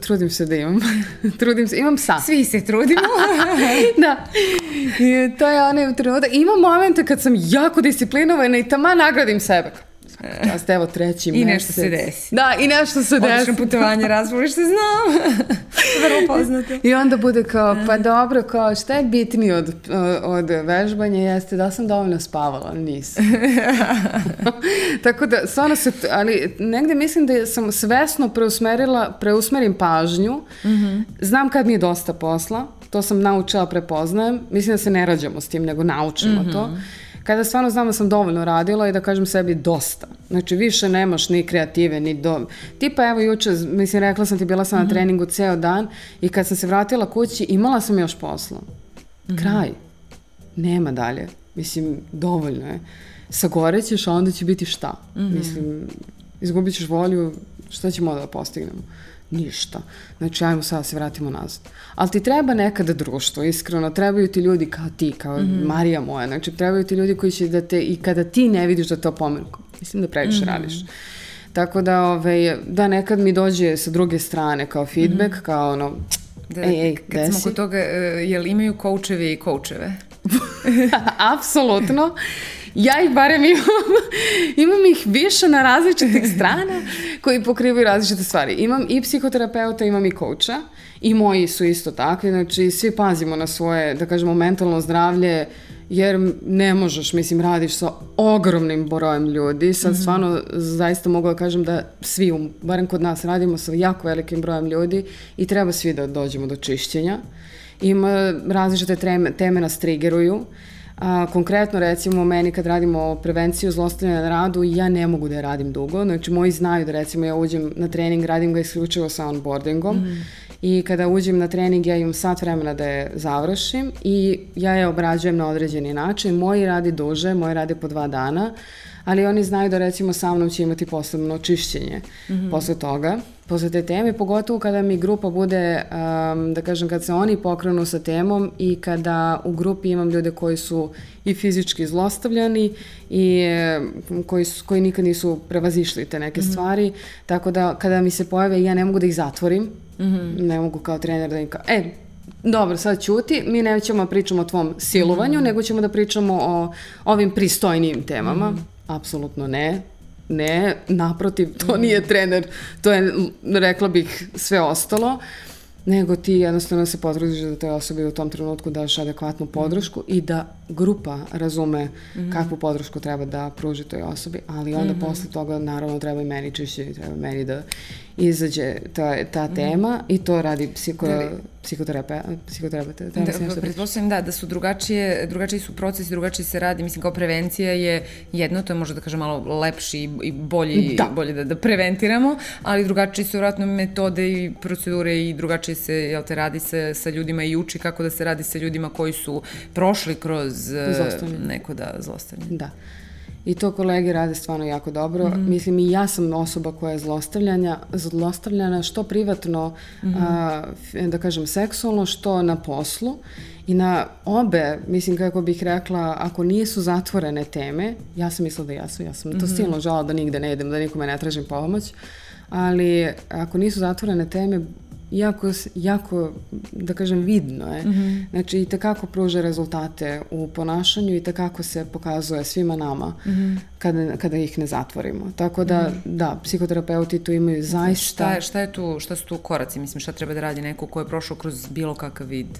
Speaker 1: trudim se da imam. trudim se, imam psa.
Speaker 2: Svi se trudimo.
Speaker 1: da. I to je onaj trenutak. Imam momente kad sam jako disciplinovana i tamo nagradim sebe. Čast, evo treći
Speaker 2: I mesec. I nešto se desi.
Speaker 1: Da, i nešto se desi. Odlično
Speaker 2: putovanje, razvoliš se, znam. Vrlo poznato.
Speaker 1: I onda bude kao, pa dobro, kao, šta je bitnije od, od vežbanja jeste da sam dovoljno spavala, nisam. Tako da, stvarno se, ali negde mislim da sam svesno preusmerila, preusmerim pažnju. Mm -hmm. Znam kad mi je dosta posla, to sam naučila, prepoznajem. Mislim da se ne rađamo s tim, nego naučimo mm -hmm. to kada stvarno znam da sam dovoljno radila i da kažem sebi dosta. Znači, više nemaš ni kreative, ni do... Tipa, evo, juče, mislim, rekla sam ti, bila sam mm -hmm. na mhm. treningu ceo dan i kad sam se vratila kući, imala sam još posla. Mm -hmm. Kraj. Nema dalje. Mislim, dovoljno je. Sagorećeš, a onda će biti šta? Mm -hmm. Mislim, izgubit ćeš volju, Šta ćemo da postignemo? Ništa. Znači, ajmo sad da se vratimo nazad. Ali ti treba nekada društvo, iskreno. Trebaju ti ljudi kao ti, kao mm -hmm. Marija moja. Znači, trebaju ti ljudi koji će da te, i kada ti ne vidiš da to pomenu, mislim da previše mm -hmm. radiš. Tako da, ove, da nekad mi dođe sa druge strane kao feedback, mm -hmm. kao ono,
Speaker 2: Da, ej, ej, kad desi? smo kod toga, uh, jel imaju koučevi i koučeve?
Speaker 1: Apsolutno. Ja ih barem imam, imam ih više na različitih strana koji pokrivaju različite stvari. Imam i psihoterapeuta, imam i kouča i moji su isto takvi, znači svi pazimo na svoje, da kažemo, mentalno zdravlje, jer ne možeš, mislim, radiš sa ogromnim brojem ljudi. Sad mm -hmm. stvarno zaista mogu da kažem da svi, barem kod nas, radimo sa jako velikim brojem ljudi i treba svi da dođemo do čišćenja. Ima različite teme, teme nas triggeruju. A, konkretno, recimo, meni kad radimo prevenciju zlostavljanja na radu, ja ne mogu da je radim dugo. Znači, moji znaju da, recimo, ja uđem na trening, radim ga isključivo sa onboardingom. Mm i kada uđem na trening ja imam sat vremena da je završim i ja je obrađujem na određeni način. Moji radi duže, moji radi po dva dana, ali oni znaju da recimo sa mnom će imati posebno čišćenje mm -hmm. posle toga, posle te teme, pogotovo kada mi grupa bude, um, da kažem, kad se oni pokrenu sa temom i kada u grupi imam ljude koji su i fizički zlostavljani i koji, su, koji nikad nisu prevazišli te neke mm -hmm. stvari, tako da kada mi se pojave ja ne mogu da ih zatvorim, mm -hmm. ne mogu kao trener da im kao, e, dobro, sad ćuti, mi nećemo da pričamo o tvom silovanju, mm -hmm. nego ćemo da pričamo o ovim pristojnijim temama. Mm -hmm. Apsolutno ne. Ne, naprotiv, to mm. nije trener, to je, rekla bih, sve ostalo. Nego ti jednostavno se potrudiš da toj osobi u tom trenutku daš adekvatnu podršku mm. i da grupa razume mm. kakvu podršku treba da pruži toj osobi, ali onda mm -hmm. posle toga naravno treba i meni čišće, treba meni da izađe ta, ta mhm. tema mm. i to radi psiho, da psihoterape. Da,
Speaker 2: da, pretpostavljam da, da su drugačije, drugačiji su procesi, drugačije se radi, mislim kao prevencija je jedno, to je možda da kažem malo lepši i bolji, da. bolje da, da preventiramo, ali drugačije su vratno metode i procedure i drugačije se, jel te, radi se sa ljudima i uči kako da se radi sa ljudima koji su prošli kroz zlostavljanje. neko da zlostavljanje.
Speaker 1: Da. I to kolege rade stvarno jako dobro. Mm -hmm. Mislim i ja sam osoba koja je zlostavljanja, zlostavljana što privatno, mm -hmm. a, da kažem seksualno, što na poslu. I na obe, mislim kako bih rekla, ako nisu zatvorene teme, ja sam mislila da jesu, ja sam mm -hmm. to mhm. stilno žala da nigde ne idem, da nikome ne tražim pomoć, ali ako nisu zatvorene teme, jako, jako, da kažem, vidno je. Mm -hmm. Znači, i tekako pruža rezultate u ponašanju i tekako se pokazuje svima nama mm -hmm. kada, kada ih ne zatvorimo. Tako da, mm -hmm. da, psihoterapeuti tu imaju zaista...
Speaker 2: Šta je, šta je tu, šta su tu koraci? Mislim, šta treba da radi neko ko je prošao kroz bilo kakav vid?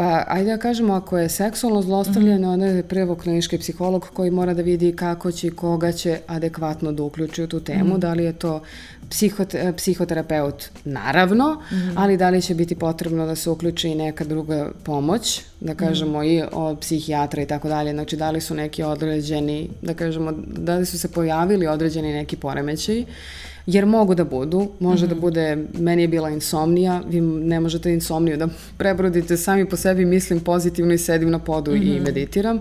Speaker 1: Pa, ajde da kažemo, ako je seksualno zlostavljeno, mm -hmm. onda je prvo klinički psiholog koji mora da vidi kako će i koga će adekvatno da uključi u tu temu, mm -hmm. da li je to psihot, psihoterapeut, naravno, mm -hmm. ali da li će biti potrebno da se uključi i neka druga pomoć, da kažemo mm -hmm. i od psihijatra i tako dalje, znači da li su neki određeni, da kažemo, da li su se pojavili određeni neki poremećaji, jer mogu da budu, može mm -hmm. da mhm. bude, meni je bila insomnija, vi ne možete insomniju da prebrodite sami po sebi, mislim pozitivno i sedim na podu mm -hmm. i mhm. meditiram.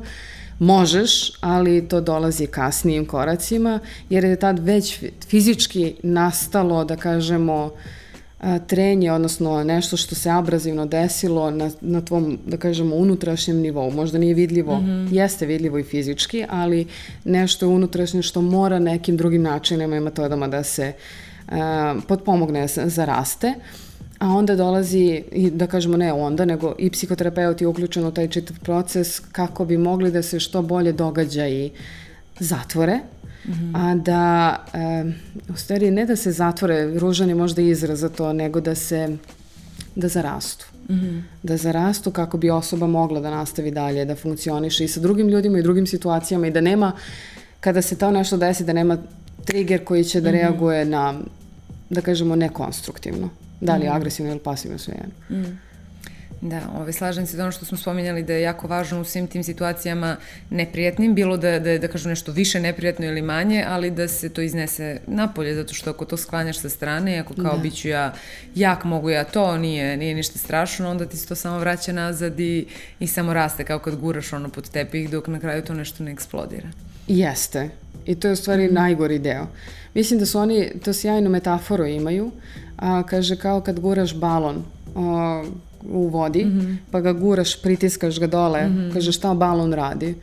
Speaker 1: Možeš, ali to dolazi kasnijim koracima, jer je tad već fizički nastalo, da kažemo, trenje, odnosno nešto što se abrazivno desilo na, na tvom, da kažemo, unutrašnjem nivou. Možda nije vidljivo, mm -hmm. jeste vidljivo i fizički, ali nešto unutrašnje što mora nekim drugim načinima i metodama da se uh, potpomogne za raste. A onda dolazi, i da kažemo ne onda, nego i psihoterapeut je uključen u taj čitav proces kako bi mogli da se što bolje događaji zatvore, -hmm. a da, e, u stvari, ne da se zatvore, ružan je možda izraz za to, nego da se, da zarastu. Mm -hmm. Da zarastu kako bi osoba mogla da nastavi dalje, da funkcioniše i sa drugim ljudima i drugim situacijama i da nema, kada se to nešto desi, da nema trigger koji će da mm -hmm. reaguje na, da kažemo, nekonstruktivno. Da li mm -hmm. agresivno ili pasivno sve jedno. Mm -hmm.
Speaker 2: Da, ovaj, slažem se da ono što smo spominjali da je jako važno u svim tim situacijama neprijatnim, bilo da, da, da kažu nešto više neprijatno ili manje, ali da se to iznese napolje, zato što ako to sklanjaš sa strane, ako kao da. bit ću ja jak, mogu ja to, nije, nije ništa strašno, onda ti se to samo vraća nazad i, i samo raste kao kad guraš ono pod tepih dok na kraju to nešto ne eksplodira.
Speaker 1: Jeste. I to je u stvari mm. najgori deo. Mislim da su oni, to sjajnu metaforu imaju, a kaže kao kad guraš balon o, v vodi, uh -huh. pa ga guraš, pritiskaš ga dole, uh -huh. ker že ta balon radi.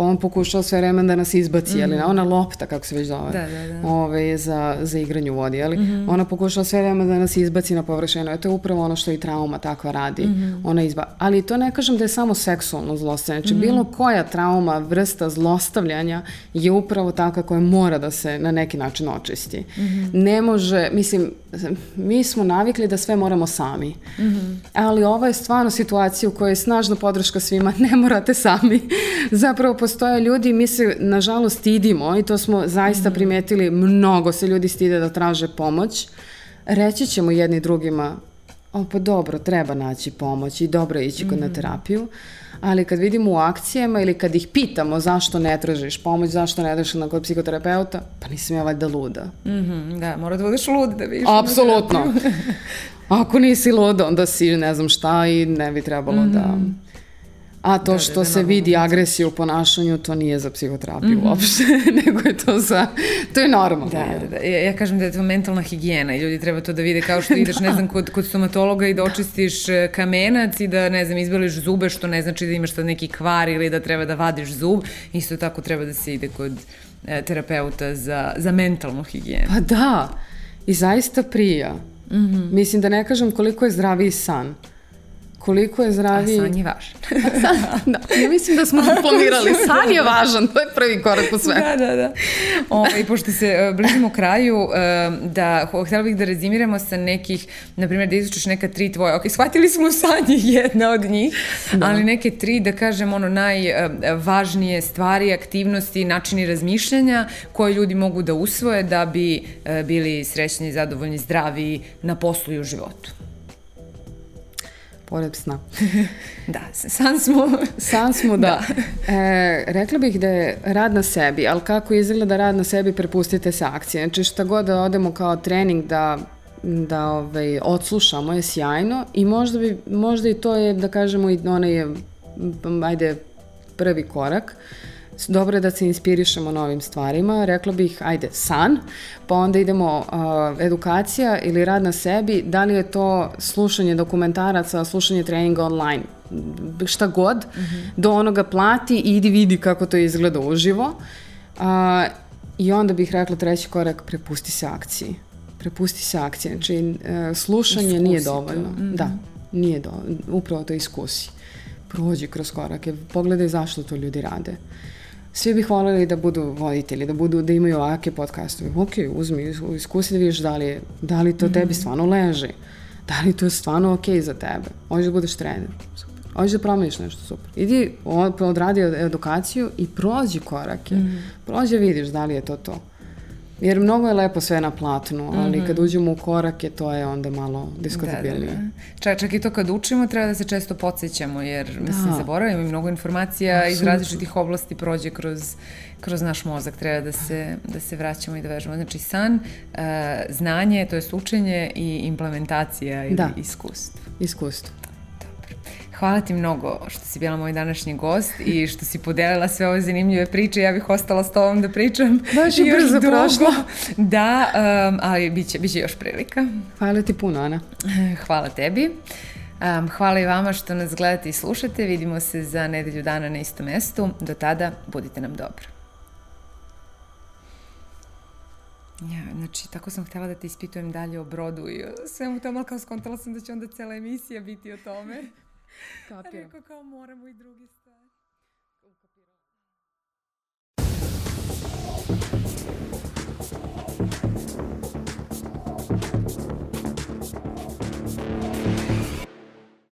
Speaker 1: Pa on pokušao sve vreme da nas izbaci, mm ali ona lopta, kako se već zove,
Speaker 2: da, da, da.
Speaker 1: Ove, za, za igranje u vodi, ali mm -hmm. ona pokušao sve vreme da nas izbaci na površinu. To je upravo ono što i trauma takva radi. Mm -hmm. Ona izba... Ali to ne kažem da je samo seksualno zlostavljanje. Znači, mm -hmm. bilo koja trauma, vrsta zlostavljanja je upravo taka koja mora da se na neki način očisti. Mm -hmm. Ne može, mislim, mi smo navikli da sve moramo sami. Mm -hmm. Ali ova je stvarno situacija u kojoj je snažna podrška svima, ne morate sami. Zapravo postoje ljudi, mi se nažalost stidimo i to smo zaista mhm. primetili, mnogo se ljudi stide da traže pomoć. Reći ćemo jedni drugima, o pa dobro, treba naći pomoć i dobro je ići kod mm. na mhm. terapiju, ali kad vidimo u akcijama ili kad ih pitamo zašto ne tražiš pomoć, zašto ne ideš na kod psihoterapeuta, pa nisam ja valjda luda.
Speaker 2: Mm -hmm, da, mora da budeš lud da vidiš.
Speaker 1: Apsolutno. Ako nisi luda, onda si ne znam šta i ne bi trebalo mm -hmm. da mhm. A to da, da što da, da, se vidi agresiju u ponašanju, to nije za psihoterapiju mm -hmm. uopšte, nego je to za, to je normalno.
Speaker 2: Da, da, da. Ja, ja kažem da je to mentalna higijena i ljudi treba to da vide kao što ideš, da. ne znam, kod, kod stomatologa i da očistiš e, kamenac i da, ne znam, izbeliš zube, što ne znači da imaš sad neki kvar ili da treba da vadiš zub. Isto tako treba da se ide kod e, terapeuta za, za mentalnu higijenu.
Speaker 1: Pa da, i zaista prija. Mm -hmm. Mislim da ne kažem koliko je zdraviji san koliko je zdravi...
Speaker 2: A san je važan.
Speaker 1: san, da, ja mislim da smo planirali. San je važan, to je prvi korak u sve.
Speaker 2: Da, da, da. O, I pošto se uh, bližimo kraju, uh, da, htjela bih da rezimiramo sa nekih, na primjer, da izučiš neka tri tvoje. Ok, shvatili smo san je jedna od njih, da. ali neke tri, da kažem, ono, najvažnije stvari, aktivnosti, načini razmišljanja koje ljudi mogu da usvoje da bi uh, bili srećni, zadovoljni, zdravi na poslu i u životu.
Speaker 1: Pored sna.
Speaker 2: da, san smo.
Speaker 1: san smo, da. da. E, rekla bih da je rad na sebi, ali kako izgleda rad na sebi, prepustite se akcije. Znači šta god da odemo kao trening da da ovaj, odslušamo je sjajno i možda, bi, možda i to je, da kažemo, i onaj, ajde, prvi korak. Uh, dobro je da se inspirišemo novim stvarima. Rekla bih, ajde, san, pa onda idemo uh, edukacija ili rad na sebi, da li je to slušanje dokumentaraca, slušanje treninga online, šta god, mm -hmm. do onoga plati i idi vidi kako to izgleda uživo. Uh, I onda bih rekla treći korak, prepusti se akciji. Prepusti se akciji. Znači, uh, slušanje iskusi nije dovoljno. Mm -hmm. Da, nije dovoljno. Upravo to iskusi. Prođi kroz korake, pogledaj zašto to ljudi rade. Uh, svi bih voljeli da budu voditelji, da budu, da imaju ovake podcastove. Ok, uzmi, iskusi da vidiš da li, je, da li to mm -hmm. tebi stvarno leži. Da li to je stvarno ok za tebe. Hoćeš da budeš trener. Super. Hoćeš da promeniš nešto super. Idi, odradi edukaciju i prođi korake. Mm -hmm. Prođi vidiš da li je to to. Jer mnogo je lepo sve na platnu, ali mm -hmm. kad uđemo u korake, to je onda malo diskutabilnije. Da, da,
Speaker 2: da. Čak, čak i to kad učimo, treba da se često podsjećamo, jer da. mislim, zaboravimo i mnogo informacija Absolutno. iz različitih oblasti prođe kroz, kroz naš mozak. Treba da se, da se vraćamo i da vežemo. Znači, san, uh, znanje, to je učenje i implementacija ili da. iskustvo.
Speaker 1: Iskustvo.
Speaker 2: Hvala ti mnogo što si bila moj današnji gost i što si podelila sve ove zanimljive priče. Ja bih ostala s tobom da pričam
Speaker 1: Baš je brzo prošlo.
Speaker 2: Da, um, ali bit će, bit će još prilika.
Speaker 1: Hvala ti puno, Ana.
Speaker 2: Hvala tebi. Um, hvala i vama što nas gledate i slušate. Vidimo se za nedelju dana na istom mestu. Do tada, budite nam dobro. Ja, znači, tako sam htela da te ispitujem dalje o brodu i svemu tamo, ali kao skontala sam da će onda cela emisija biti o tome. Kapiram. Rekao kao moramo i drugi